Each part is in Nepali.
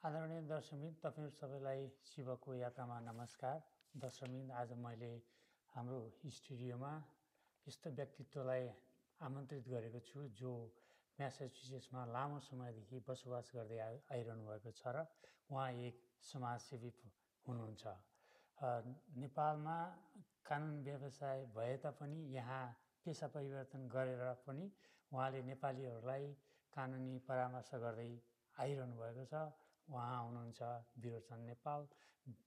आदरणीय दर्शकबिन तपाईँहरू सबैलाई शिवको यात्रामा नमस्कार। दर्शकबिन आज मैले हाम्रो स्टुडियोमा यस्तो व्यक्तित्वलाई आमन्त्रित गरेको छु जो म्यासाचुसेट्समा लामो समयदेखि बसोबास गर्दै आइ आइरहनु भएको छ र उहाँ एक समाजसेवी हुनुहुन्छ। नेपालमा कानुन व्यवसाय भए तापनि यहाँ पेसा परिवर्तन गरेर पनि उहाँले नेपालीहरूलाई कानुनी परामर्श गर्दै आइरहनु भएको छ। उहाँ हुनुहुन्छ विरोचन नेपाल।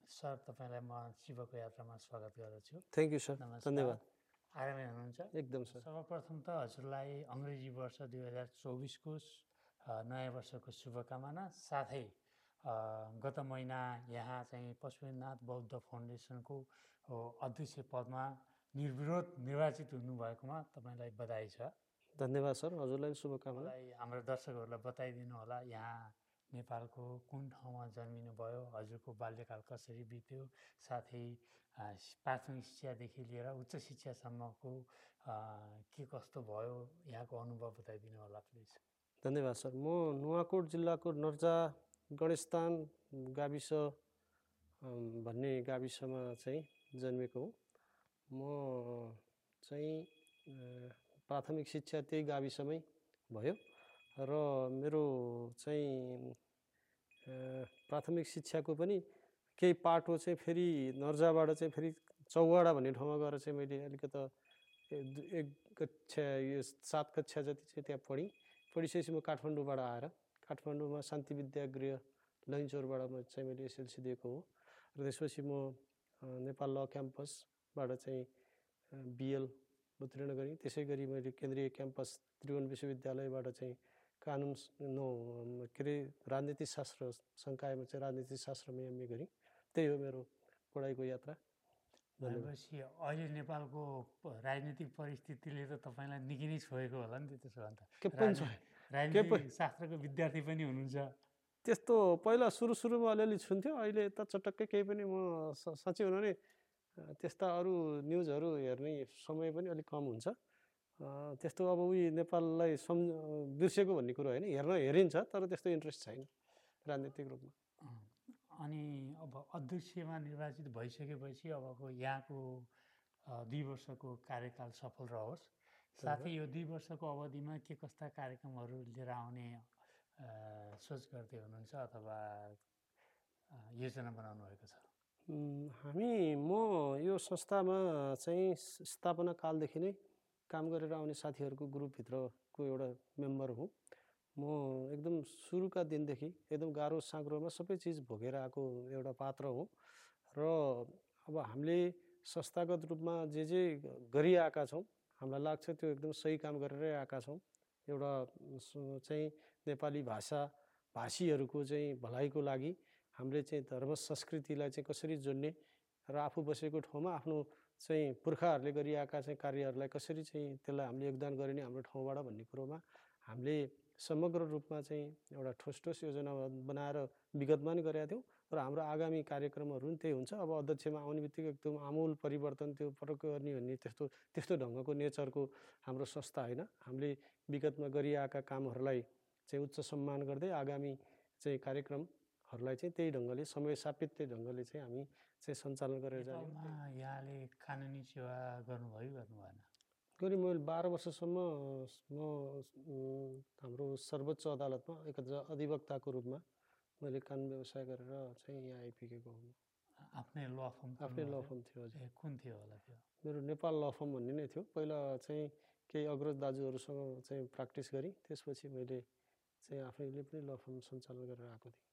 सर तपाईँलाई म शिवको यात्रामा स्वागत गर्दछु। थ्याङ्क यू सर धन्यवाद। आरामै हुनुहुन्छ? एकदम सर सर्वप्रथम त हजुरलाई अङ्ग्रेजी वर्ष दुई हजार चौबिसको नयाँ वर्षको शुभकामना। साथै गत महिना यहाँ चाहिँ पशुपतिनाथ बौद्ध फाउन्डेसनको अध्यक्ष पदमा निर्विरोध निर्वाचित हुनुभएकोमा तपाईँलाई बधाई छ। धन्यवाद सर हजुरलाई शुभकामना। हाम्रो दर्शकहरूलाई बताइदिनु होला। यहाँ नेपालको कुन ठाउँमा जन्मिनु भयो हजुरको बाल्यकाल कसरी बित्यो साथै प्राथमिक शिक्षादेखि लिएर उच्च शिक्षासम्मको के कस्तो भयो यहाँको अनुभव बताइदिनु होला प्लिज धन्यवाद सर। म नुवाकोट जिल्लाको नर्जा गणेशस्थान गाविस भन्ने गाविसमा चाहिँ जन्मेको हुँ। म चाहिँ प्राथमिक शिक्षा त्यही गाविसमै भयो। र मेरो चाहिँ प्राथमिक शिक्षाको पनि केही पाटो चाहिँ फेरि नर्जाबाट चाहिँ फेरि चौवाडा भन्ने ठाउँमा गएर चाहिँ मैले अलिकता एक कक्षा यो सात कक्षा जति चाहिँ त्यहाँ पढेँ। पढिसकेपछि म काठमाडौँबाट आएर काठमाडौँमा शान्ति विद्यागृह लैनचौरबाट म चाहिँ मैले एसएलसी दिएको हो। र त्यसपछि म नेपाल ल क्याम्पसबाट चाहिँ बिएल उत्तीर्ण गरेँ। त्यसै गरी मैले केन्द्रीय क्याम्पस त्रिभुवन विश्वविद्यालयबाट चाहिँ कानुन नो के अरे राजनीति शास्त्र सङ्कायमा चाहिँ राजनीति शास्त्रमा एमए गरेँ। त्यही हो मेरो पढाइको यात्रा। भनेपछि अहिले नेपालको राजनीतिक परिस्थितिले त तपाईँलाई निकै नै छोएको होला नि त त्यसो भने त के पनि राजनीतिक शास्त्रको विद्यार्थी पनि हुनुहुन्छ। त्यस्तो पहिला सुरु सुरुमा अलिअलि सुन्थ्यो अहिले त चटक्कै केही पनि म साँच्चै हुनु अ, त्यस्ता अरू न्युजहरू हेर्ने समय पनि अलिक कम हुन्छ। त्यस्तो अब उही नेपाललाई सम् बिर्सेको भन्ने कुरो होइन हेर्न हेरिन्छ तर त्यस्तो इन्ट्रेस्ट छैन राजनीतिक रूपमा। अनि अब अध्यक्षमा निर्वाचित भइसकेपछि अबको यहाँको दुई वर्षको कार्यकाल सफल रहोस्। साथै यो दुई वर्षको अवधिमा के कस्ता कार्यक्रमहरू लिएर आउने सोच गर्दै हुनुहुन्छ अथवा योजना बनाउनु भएको छ हामी म यो संस्थामा चाहिँ स्थापना कालदेखि नै काम गरेर आउने साथीहरूको ग्रुपभित्रको एउटा मेम्बर हुँ। म एकदम सुरुका दिनदेखि एकदम गाह्रो साँग्रोमा सबै चिज भोगेर आएको एउटा पात्र हुँ र अब हामीले संस्थागत रूपमा जे जे गरिआएका छौँ हामीलाई लाग्छ त्यो एकदम सही काम गरेरै आएका छौँ। एउटा चाहिँ नेपाली भाषा भाषीहरूको चाहिँ भलाइको लागि हामीले चाहिँ धर्म संस्कृतिलाई चाहिँ कसरी जोड्ने र आफू बसेको ठाउँमा आफ्नो चाहिँ पुर्खाहरूले गरिआएका चाहिँ कार्यहरूलाई कसरी चाहिँ त्यसलाई हामीले योगदान गरिने हाम्रो ठाउँबाट भन्ने कुरोमा हामीले समग्र रूपमा चाहिँ एउटा ठोस ठोस योजना बनाएर विगतमा नि गरेका थियौँ र हाम्रो आगामी कार्यक्रमहरू पनि त्यही हुन्छ। अब अध्यक्षमा आउने बित्तिकै एकदम आमूल परिवर्तन त्यो पटक्क गर्ने भन्ने त्यस्तो त्यस्तो ढङ्गको नेचरको हाम्रो संस्था होइन। हामीले विगतमा गरिआएका कामहरूलाई चाहिँ उच्च सम्मान गर्दै आगामी चाहिँ कार्यक्रमहरूलाई चाहिँ त्यही ढङ्गले समय सापित त्यही ढङ्गले चाहिँ हामी चाहिँ सञ्चालन गरेर जाने यहाँले कानुनी सेवा गर्नुभयो गर्नु भएन गरी मैले बाह्र वर्षसम्म म हाम्रो सर्वोच्च अदालतमा एक अधिवक्ताको रूपमा मैले कानुन व्यवसाय गरेर चाहिँ यहाँ आइपुगेको हुँ। आफ्नै ल फर्म आफ्नै ल? फर्म थियो हजुर। कुन थियो होला त्यो? मेरो नेपाल ल फर्म भन्ने नै थियो। पहिला चाहिँ केही अग्रज दाजुहरूसँग चाहिँ प्र्याक्टिस गरेँ त्यसपछि मैले चाहिँ आफैले पनि ल फर्म सञ्चालन गरेर आएको थिएँ।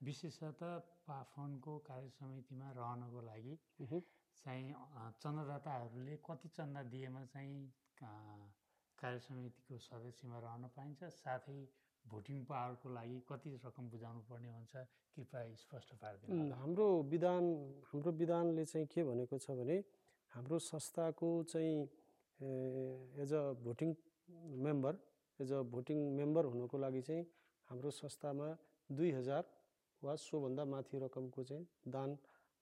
विशेषतः पाफोनको कार्य समितिमा रहनको लागि। चाहिँ चन्दादाताहरूले कति चन्दा दिएमा चाहिँ कार्य समितिको सदस्यमा रहन पाइन्छ साथै भोटिङ पावरको लागि कति रकम बुझाउनु पर्ने हुन्छ कृपया स्पष्ट पारिदिनु उम्, हाम्रो विधान हाम्रो विधानले चाहिँ के भनेको छ भने हाम्रो संस्थाको चाहिँ as a voting member as a voting member हुनुको लागि चाहिँ हाम्रो संस्थामा दुई हजार वा सोभन्दा माथि रकमको चाहिँ दान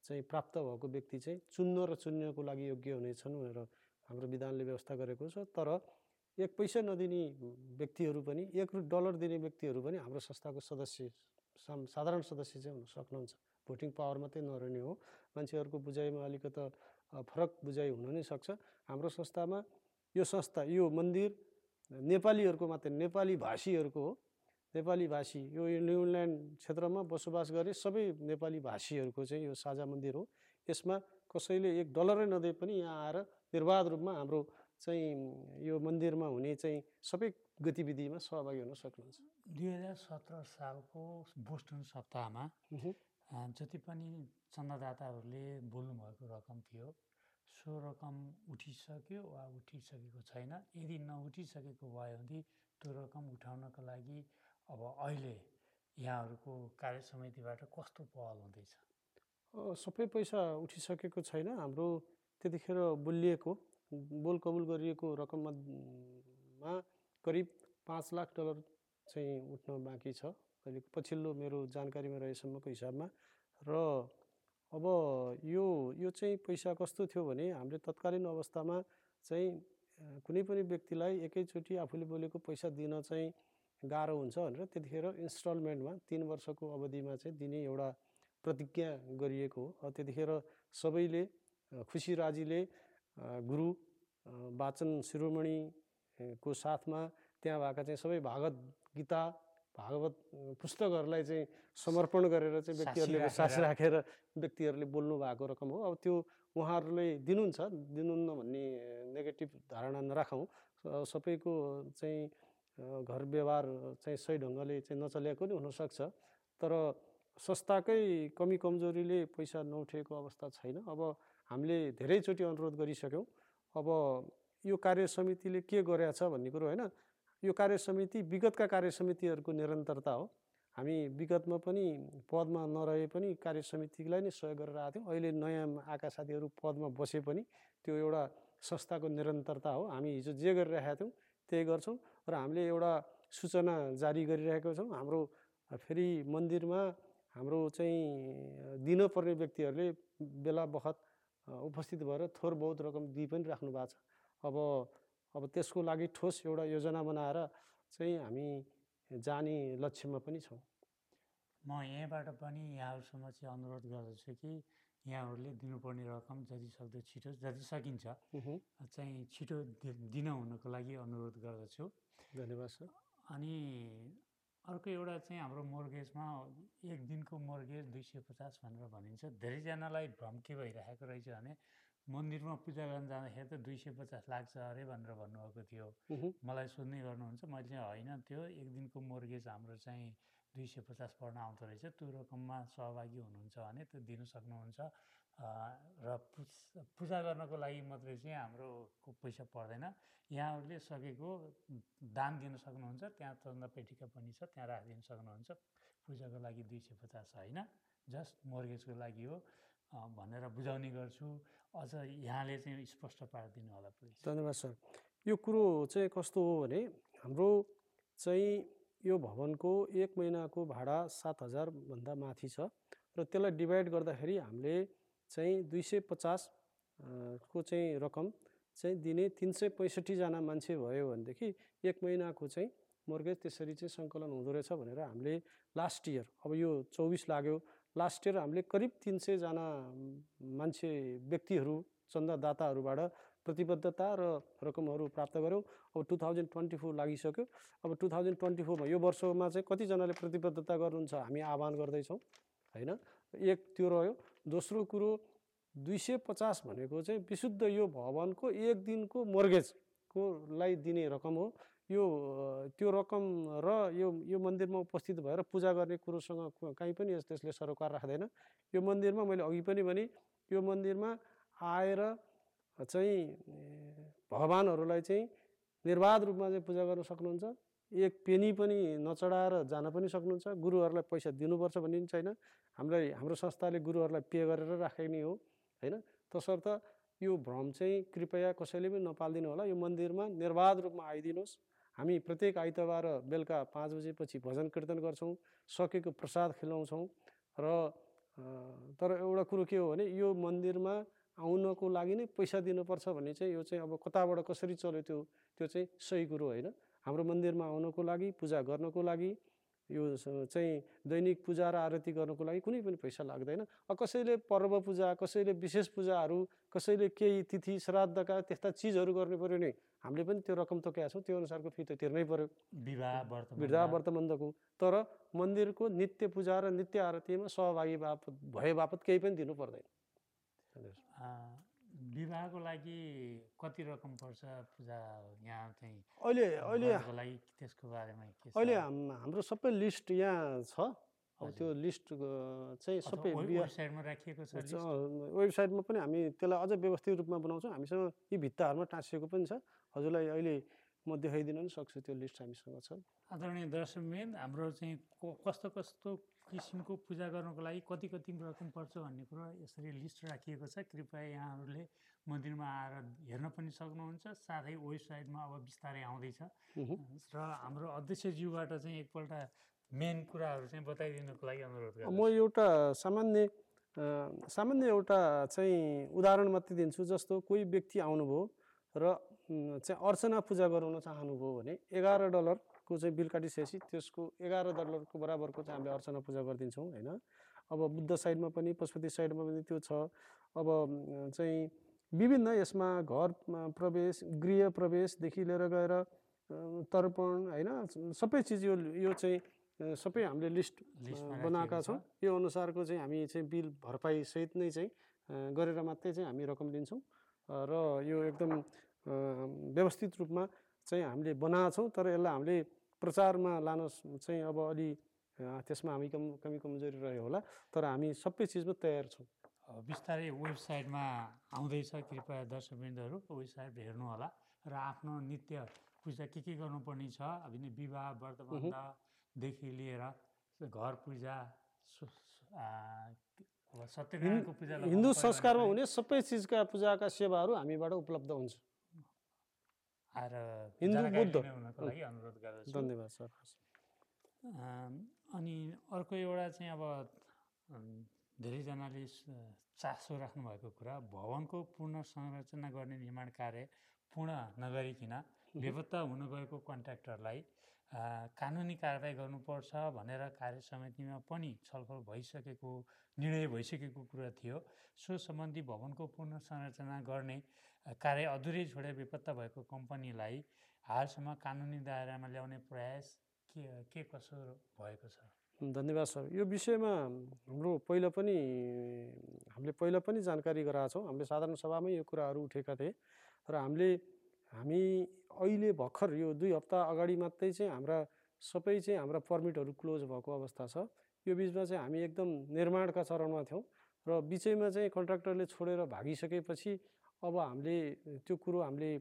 चाहिँ प्राप्त भएको व्यक्ति चाहिँ चुन्न र चुन्नको लागि योग्य हुनेछन् भनेर हाम्रो विधानले व्यवस्था गरेको छ। तर एक पैसा नदिने व्यक्तिहरू पनि एक डलर दिने व्यक्तिहरू पनि हाम्रो संस्थाको सदस्य साम साधारण सदस्य चाहिँ हुन सक्नुहुन्छ। भोटिङ पावर मात्रै नरहने हो। मान्छेहरूको बुझाइमा अलिकति फरक बुझाइ हुन नै सक्छ। हाम्रो संस्थामा यो संस्था यो मन्दिर नेपालीहरूको मात्रै नेपाली भाषीहरूको हो। नेपाली भाषी। यो न्युल्यान्ड क्षेत्रमा बसोबास गरे सबै नेपाली भाषीहरूको चाहिँ यो साझा मन्दिर हो। यसमा कसैले एक डलरै नदिए पनि यहाँ आएर निर्वाध रूपमा हाम्रो चाहिँ यो मन्दिरमा हुने चाहिँ सबै गतिविधिमा सहभागी हुन सक्नुहुन्छ। दुई हजार सत्र सालको बोस्टन सप्ताहमा जति पनि चन्दादाताहरूले बोल्नुभएको रकम थियो सो रकम उठिसक्यो वा उठिसकेको छैन। यदि नउठिसकेको भयो भने त्यो रकम उठाउनको लागि अब अहिले यहाँहरूको कार्य समितिबाट कस्तो पहल हुँदैछ? सबै पैसा उठिसकेको छैन। हाम्रो त्यतिखेर बोलिएको बोल कबुल गरिएको रकममा करिब पाँच लाख डलर चाहिँ उठ्न बाँकी छ। अहिले पछिल्लो मेरो जानकारीमा रहेसम्मको हिसाबमा। र अब यो यो चाहिँ पैसा कस्तो थियो भने हामीले तत्कालीन अवस्थामा चाहिँ कुनै पनि व्यक्तिलाई एकैचोटि आफूले बोलेको पैसा दिन चाहिँ गाह्रो हुन्छ भनेर त्यतिखेर इन्स्टलमेन्टमा तिन वर्षको अवधिमा चाहिँ दिने एउटा प्रतिज्ञा गरिएको हो। त्यतिखेर सबैले खुसी राजीले गुरु वाचन शिरोमणि अ, को साथमा त्यहाँ भएका चाहिँ सबै भागवत गीता भागवत पुस्तकहरूलाई चाहिँ समर्पण गरेर चाहिँ व्यक्तिहरूले सास राखेर व्यक्तिहरूले बोल्नु भएको रकम हो। अब त्यो उहाँहरूले दिनुहुन्छ दिनुहुन्न भन्ने नेगेटिभ धारणा नराखौँ। सबैको चाहिँ घर व्यवहार चाहिँ सही ढङ्गले चाहिँ नचलेको नि हुनसक्छ। तर संस्थाकै कमी कमजोरीले पैसा नउठेको अवस्था छैन। अब हामीले धेरैचोटि अनुरोध गरिसक्यौँ। अब यो कार्य समितिले के गरेछ भन्ने कुरो होइन। यो कार्य समिति विगतका कार्य समितिहरूको निरन्तरता हो। हामी विगतमा पनि पदमा नरहे पनि कार्य समितिलाई नै सहयोग गरेर आएको थियौँ। अहिले नयाँ आएका साथीहरू पदमा बसे पनि त्यो एउटा संस्थाको निरन्तरता हो। हामी हिजो जे गरिरहेका थियौँ त्यही गर्छौँ। र हामीले एउटा सूचना जारी गरिरहेका छौँ। हाम्रो फेरि मन्दिरमा हाम्रो चाहिँ दिनपर्ने व्यक्तिहरूले बेला बखत उपस्थित भएर थोर बहुत रकम दिइ पनि राख्नु भएको छ। अब अब त्यसको लागि ठोस एउटा योजना बनाएर चाहिँ हामी जाने लक्ष्यमा पनि छौँ। म यहीँबाट पनि यहाँहरूसँग चाहिँ अनुरोध गर्दछु कि यहाँहरूले दिनुपर्ने रकम जति सक्दो छिटो जति सकिन्छ। चाहिँ छिटो दिन हुनको लागि अनुरोध गर्दछु। धन्यवाद सर। अनि अर्को एउटा चाहिँ हाम्रो मोर्गेजमा एक दिनको मोर्गेज दुई सय पचास भनेर भनिन्छ। धेरैजनालाई भ्रम के भइरहेको रहेछ भने मन्दिरमा पूजा गर्न जाँदाखेरि त दुई सय पचास लाग्छ अरे भनेर भन्नुभएको थियो। मलाई सोध्ने गर्नुहुन्छ मैले चाहिँ होइन। त्यो एक दिनको मोर्गेज हाम्रो चाहिँ दुई सय पचास पर्न आउँदो रहेछ। त्यो रकममा सहभागी हुनुहुन्छ भने त्यो दिनु सक्नुहुन्छ। र पूजा गर्नको लागि मात्रै चाहिँ हाम्रो पैसा पर्दैन। यहाँहरूले सकेको दान दिन सक्नुहुन्छ त्यहाँ चन्दा पेटिका पनि छ त्यहाँ राखिदिन सक्नुहुन्छ। पूजाको लागि दुई सय पचास होइन जस्ट मोर्गेजको लागि हो भनेर बुझाउने गर्छु। अझ यहाँले चाहिँ स्पष्ट पारिदिनु होला प्लिज धन्यवाद सर। यो कुरो चाहिँ कस्तो हो भने हाम्रो चाहिँ यो भवनको एक महिनाको भाडा सात हजारभन्दा माथि छ र त्यसलाई डिभाइड गर्दाखेरि हामीले चाहिँ दुई सय पचास को चाहिँ रकम चाहिँ दिने तिन सय पैँसठीजना मान्छे भयो भनेदेखि एक महिनाको चाहिँ मोर्गेज त्यसरी चाहिँ सङ्कलन हुँदो रहेछ भनेर हामीले लास्ट इयर अब यो चौबिस लाग्यो। लास्ट इयर हामीले करिब तिन सयजना मान्छे व्यक्तिहरू चन्दादाताहरूबाट प्रतिबद्धता र रकमहरू प्राप्त गऱ्यौँ। अब टु थाउजन्ड ट्वेन्टी फोर लागिसक्यो। अब टु थाउजन्ड ट्वेन्टी फोरमा यो वर्षमा चाहिँ कतिजनाले प्रतिबद्धता गर्नुहुन्छ हामी आह्वान गर्दैछौँ होइन? एक त्यो रह्यो। दोस्रो कुरो दुई सय पचास भनेको चाहिँ विशुद्ध यो भवनको एक दिनको मोर्गेजको लाई दिने रकम हो। यो त्यो रकम र यो यो मन्दिरमा उपस्थित भएर पूजा गर्ने कुरोसँग कहीँ पनि यस- त्यसले सरोकार राख्दैन। यो मन्दिरमा मैले अघि पनि भने यो मन्दिरमा आएर चाहिँ भगवान्हरूलाई चाहिँ निर्वाध रूपमा चाहिँ पूजा गर्न सक्नुहुन्छ। एक पेनी पनि नचढाएर जान पनि सक्नुहुन्छ। गुरुहरूलाई पैसा दिनुपर्छ भन्ने पनि छैन। हामीलाई हाम्रो संस्थाले गुरुहरूलाई पे गरेर राख्ने हो होइन? तसर्थ यो भ्रम चाहिँ कृपया कसैले पनि नपालिदिनु होला। यो मन्दिरमा निर्वाध रूपमा आइदिनुहोस्। हामी प्रत्येक आइतबार बेलुका पाँच बजेपछि भजन कीर्तन गर्छौँ सकेको प्रसाद खुवाउँछौँ र तर एउटा कुरो के हो भने यो मन्दिरमा आउनको लागि नै पैसा दिनुपर्छ भन्ने चाहिँ यो चाहिँ अब कताबाट कसरी चल्यो त्यो त्यो चाहिँ सही कुरो होइन। हाम्रो मन्दिरमा आउनको लागि पूजा गर्नको लागि यो चाहिँ दैनिक पूजा र आरती गर्नुको लागि कुनै पनि पैसा लाग्दैन। अब कसैले पर्व पूजा कसैले विशेष पूजाहरू कसैले केही तिथि श्राद्धका त्यस्ता चिजहरू गर्नु पऱ्यो भने हामीले पनि त्यो रकम तोकेका छौँ। त्यो अनुसारको फी त तिर्नै पऱ्यो विवाह व्रत व्रतबन्धको तर मन्दिरको नित्य पूजा र नित्य आरतीमा सहभागी बापत भए बापत केही पनि दिनु पर्दैन। विवाहको लागि कति रकम पर्छ पूजा यहाँ चाहिँ अहिले अहिले लागि त्यसको बारेमा अहिले हाम- हाम्रो सबै लिस्ट यहाँ छ। त्यो लिस्ट चाहिँ सबै वेबसाइटमा राखिएको छ वेबसाइटमा पनि हामी त्यसलाई अझ व्यवस्थित रूपमा बनाउँछौँ। हामीसँग यी भित्ताहरूमा टाँसिएको पनि छ। हजुरलाई अहिले म देखाइदिन पनि सक्छु त्यो लिस्ट हामीसँग छ। आदरणीय दर्शकबिन हाम्रो चाहिँ कस्तो कस्तो किसिमको पूजा गर्नको लागि कति कति रकम पर्छ भन्ने कुरो यसरी लिस्ट राखिएको छ। कृपया यहाँहरूले मन्दिरमा आएर हेर्न पनि सक्नुहुन्छ। साथै वेबसाइटमा अब बिस्तारै आउँदैछ। र हाम्रो अध्यक्षज्यूबाट चाहिँ एकपल्ट मेन कुराहरू चाहिँ बताइदिनुको लागि अनुरोध म गर्छु एउटा सामान्य सामान्य एउटा चाहिँ उदाहरण मात्रै दिन्छु जस्तो कोही व्यक्ति आउनुभयो र चाहिँ अर्चना पूजा गराउन चाहनुभयो भने एघार डलरको चाहिँ बिल काटिसकेपछि त्यसको एघार डलरको बराबरको चाहिँ हामीले अर्चना पूजा गरिदिन्छौँ होइन? अब बुद्ध साइडमा पनि पशुपति साइडमा पनि त्यो छ। अब चाहिँ विभिन्न यसमा घर प्रवेश गृह प्रवेशदेखि लिएर गएर तर्पण होइन? सबै चिज यो यो चाहिँ सबै हामीले लिस्ट बनाएका छौँ। यो अनुसारको चाहिँ हामी चाहिँ बिल भरपाईसहित नै चाहिँ गरेर मात्रै चाहिँ हामी रकम दिन्छौँ। अ, र यो एकदम व्यवस्थित रूपमा चाहिँ हामीले बनाएको छौँ तर यसलाई हामीले प्रचारमा लान चाहिँ अब अलि त्यसमा हामी कम कमी कमजोरी रह्यो होला तर हामी सबै चिजमा तयार छौँ। बिस्तारै वेबसाइटमा आउँदैछ कृपया दर्शकबिन्दुहरू वेबसाइट हेर्नु होला र आफ्नो नित्य पूजा के के गर्नुपर्ने छ अब विवाह व्रतबन्धदेखि लिएर घर पूजा सत्यनारायणको पूजा हिन्दू संस्कारमा हुने सबै चिजका पूजाका सेवाहरू हामीबाट उपलब्ध हुन्छ। आएर अनुरोध गर्दछु। धन्यवाद सर। अनि अर्को एउटा चाहिँ अब धेरैजनाले चासो राख्नुभएको कुरा भवनको पुनः संरचना गर्ने निर्माण कार्य पूर्ण नगरिकन बेपत्ता हुन गएको कन्ट्र्याक्टरलाई कानुनी कारवाही गर्नुपर्छ भनेर कार्य समितिमा पनि छलफल भइसकेको निर्णय भइसकेको कुरा थियो। सो सम्बन्धी भवनको पुनः संरचना गर्ने कार्य अधुरै छोडेर बेपत्ता भएको कम्पनीलाई हालसम्म कानुनी दायरामा ल्याउने प्रयास के के कसो भएको छ? धन्यवाद सर। यो विषयमा हाम्रो पहिला पनि हामीले पहिला पनि जानकारी गराएको छौँ। हामीले साधारण सभामै यो कुराहरू उठेका थिए। र हामीले हामी अहिले भर्खर यो दुई हप्ता अगाडि मात्रै चाहिँ हाम्रा सबै चाहिँ हाम्रा पर्मिटहरू क्लोज भएको अवस्था छ। यो बिचमा चाहिँ हामी एकदम निर्माणका चरणमा थियौँ र बिचैमा चाहिँ कन्ट्राक्टरले छोडेर भागिसकेपछि अब हामीले त्यो कुरो हामीले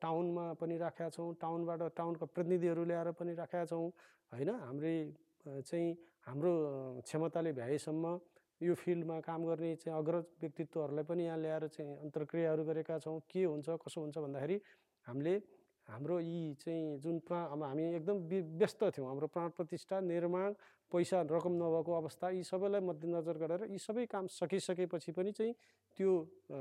टाउनमा पनि राखेका छौँ टाउनबाट टाउनका प्रतिनिधिहरू ल्याएर पनि राखेका छौँ। होइन हाम्रै अ, चाहिँ हाम्रो क्षमताले भ्याएसम्म यो फिल्डमा काम गर्ने चाहिँ अग्रज व्यक्तित्वहरूलाई पनि यहाँ ल्याएर चाहिँ अन्तर्क्रियाहरू गरेका छौँ। के हुन्छ कसो हुन्छ भन्दाखेरि हामीले हाम्रो यी चाहिँ जुन प्रा अब हामी एकदम व्यस्त थियौँ। हाम्रो प्राण प्रतिष्ठा निर्माण पैसा रकम नभएको अवस्था यी सबैलाई मध्यनजर गरेर यी सबै काम सकिसकेपछि पनि चाहिँ त्यो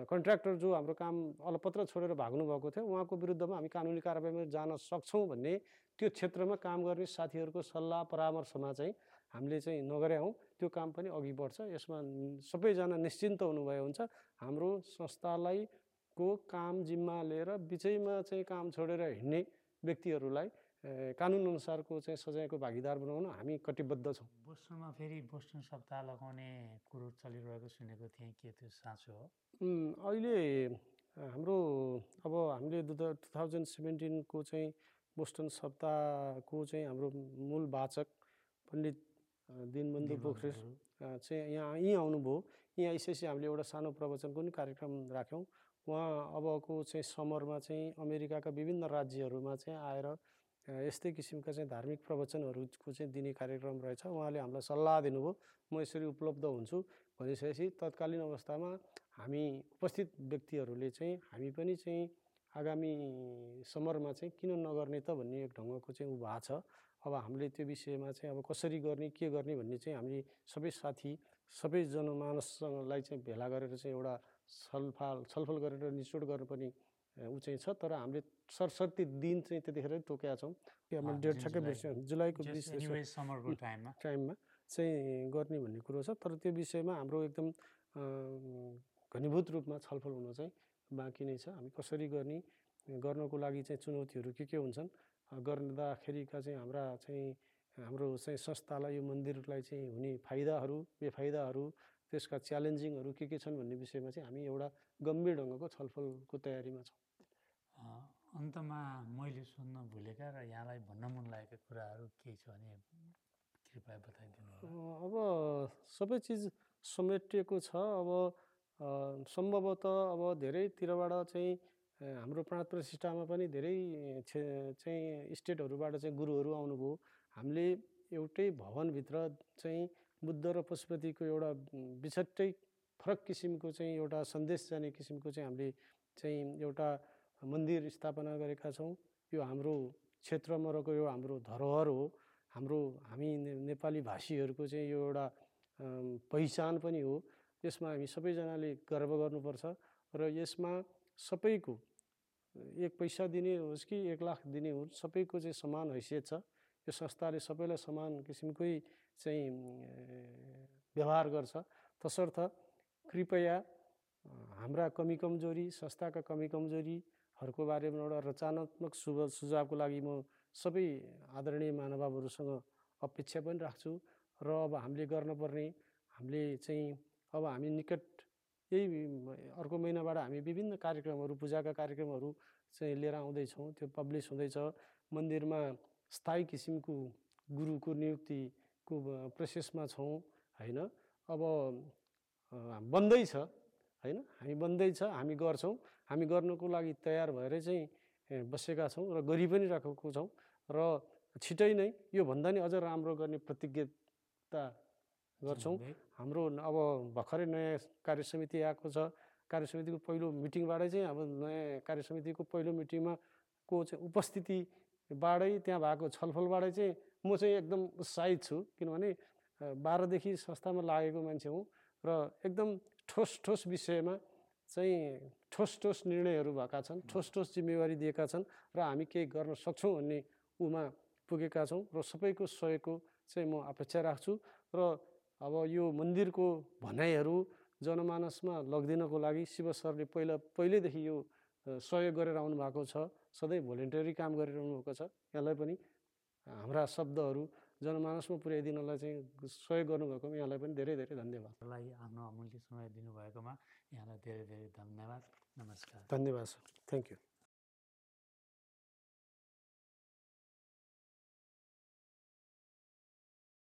कन्ट्र्याक्टर जो हाम्रो काम अलपत्र छोडेर भाग्नु भएको थियो उहाँको विरुद्धमा हामी कानुनी कारवाहीमा जान सक्छौँ भन्ने त्यो क्षेत्रमा काम गर्ने साथीहरूको सल्लाह परामर्शमा चाहिँ हामीले चाहिँ नगरे हौँ त्यो काम पनि अघि बढ्छ। यसमा सबैजना निश्चिन्त हुनुभयो हुन्छ। हाम्रो संस्थालाई को काम जिम्मा लिएर बिचैमा चाहिँ काम छोडेर हिँड्ने व्यक्तिहरूलाई ए, कानुन अनुसारको चाहिँ सजायको भागीदार बनाउन हामी कटिबद्ध छौँ। बोस्टनमा फेरि बोस्टन सप्ताह लगाउने कुरो चलिरहेको सुनेको थिएँ। के त्यो साँचो हो? अहिले हाम्रो अब हामीले टु थाउजन्ड सेभेन्टिनको चाहिँ बोस्टन सप्ताहको चाहिँ हाम्रो मूल वाचक पण्डित दिनबन्धु पोखरेल चाहिँ यहाँ यहीँ आउनुभयो। यहाँ आइसकेपछि हामीले एउटा सानो प्रवचनको पनि कार्यक्रम राख्यौँ। उहाँ अबको चाहिँ समरमा चाहिँ अमेरिकाका विभिन्न राज्यहरूमा चाहिँ आएर यस्तै किसिमका चाहिँ धार्मिक प्रवचनहरूको चाहिँ दिने कार्यक्रम रहेछ। उहाँले हामीलाई सल्लाह दिनुभयो। म यसरी उपलब्ध हुन्छु भनिसकेपछि तत्कालीन अवस्थामा हामी उपस्थित व्यक्तिहरूले चाहिँ हामी पनि चाहिँ आगामी समरमा चाहिँ किन नगर्ने त भन्ने एक ढङ्गको चाहिँ उ भएको छ। अब हामीले त्यो विषयमा चाहिँ अब कसरी गर्ने के गर्ने भन्ने चाहिँ हामीले सबै साथी सबै जनमानससँगलाई चाहिँ भेला गरेर चाहिँ एउटा छलफल छलफल गरेर निचोड गर्नुपर्ने ऊ चाहिँ छ। तर हामीले सरसर्ती दिन चाहिँ त्यतिखेरै तोकेका छौँ कि डेट जुन ठ्याक्कै बिर्स्यो जुलाईको बिस टाइममा। टाइममा चाहिँ गर्ने भन्ने कुरो छ। तर त्यो विषयमा हाम्रो एकदम घनीभूत रूपमा छलफल हुन चाहिँ बाँकी नै छ। हामी कसरी गर्ने गर्नको लागि चाहिँ चुनौतीहरू के के हुन्छन्? गर्दाखेरिका चाहिँ हाम्रा चाहिँ हाम्रो चाहिँ संस्थालाई यो मन्दिरलाई चाहिँ हुने फाइदाहरू बेफाइदाहरू त्यसका च्यालेन्जिङहरू के के छन् भन्ने विषयमा चाहिँ हामी एउटा गम्भीर ढङ्गको छलफलको तयारीमा छौँ। अन्तमा मैले सोध्न भुलेका र यहाँलाई भन्न मन लागेका कुराहरू के छ भने कृपया बताइदिनु अब सबै चिज समेटिएको छ। अब सम्भवतः अब धेरैतिरबाट चाहिँ हाम्रो प्राण प्रतिष्ठामा पनि धेरै चाहिँ स्टेटहरूबाट चाहिँ गुरुहरू आउनुभयो। हामीले एउटै भवनभित्र चाहिँ बुद्ध र पशुपतिको एउटा बिछट्टै फरक किसिमको चाहिँ एउटा सन्देश जाने किसिमको चाहिँ हामीले चाहिँ एउटा मन्दिर स्थापना गरेका छौँ। यो हाम्रो क्षेत्रमा रहेको यो हाम्रो धरोहर हो। हाम्रो हामी नेपाली भाषीहरूको चाहिँ यो एउटा पहिचान पनि हो। यसमा हामी सबैजनाले गर्व गर्नुपर्छ। र यसमा सबैको एक पैसा दिने होस् कि एक लाख दिने होस् सबैको चाहिँ समान हैसियत छ। यो संस्थाले सबैलाई समान किसिमकै चाहिँ व्यवहार गर्छ। तसर्थ कृपया हाम्रा कमी कमजोरी संस्थाका कमी कमजोरीहरूको बारेमा एउटा रचनात्मक सुझ सुझावको लागि म सबै आदरणीय महानुभावहरूसँग अपेक्षा पनि राख्छु। र अब हामीले गर्नुपर्ने हामीले चाहिँ अब हामी निकट यही अर्को महिनाबाट हामी विभिन्न कार्यक्रमहरू पूजाका कार्यक्रमहरू चाहिँ लिएर आउँदैछौँ। त्यो पब्लिस हुँदैछ। मन्दिरमा स्थायी किसिमको गुरुको नियुक्तिको प्रोसेसमा छौँ होइन? अब अ, बन्दैछ होइन? हामी बन्दैछ हामी गर्छौँ। हामी गर्नको लागि तयार भएरै चाहिँ बसेका छौँ र गरि पनि राखेको छौँ। र छिटै नै योभन्दा नि अझ राम्रो गर्ने प्रतिज्ञता गर्छौँ। हाम्रो अब भर्खरै नयाँ कार्य समिति आएको छ। कार्य समितिको पहिलो मिटिङबाटै चाहिँ अब नयाँ कार्य समितिको पहिलो मिटिङमा को चाहिँ उपस्थितिबाटै त्यहाँ भएको छलफलबाटै चाहिँ म चाहिँ एकदम उत्साहित छु। किनभने बाह्रदेखि संस्थामा लागेको मान्छे हुँ र एकदम ठोस ठोस विषयमा चाहिँ ठोस ठोस निर्णयहरू भएका छन् ठोस ठोस जिम्मेवारी दिएका छन् र हामी केही गर्न सक्छौँ भन्ने उमा पुगेका छौँ र सबैको सहयोगको चाहिँ म अपेक्षा राख्छु। र अब यो मन्दिरको भनाइहरू जनमानसमा लगिदिनको लागि शिव सरले पहिला पहिल्यैदेखि यो सहयोग गरेर आउनु भएको छ। सधैँ भोलिन्टरी काम गरिरहनु भएको छ। यहाँलाई पनि हाम्रा शब्दहरू जनमानसमा पुर्याइदिनलाई चाहिँ सहयोग गर्नुभएकोमा यहाँलाई पनि धेरै धेरै धन्यवाद। आफ्नो अमूल्य समय दिनुभएकोमा यहाँलाई धेरै धेरै धन्यवाद। नमस्कार। धन्यवाद सर। Thank you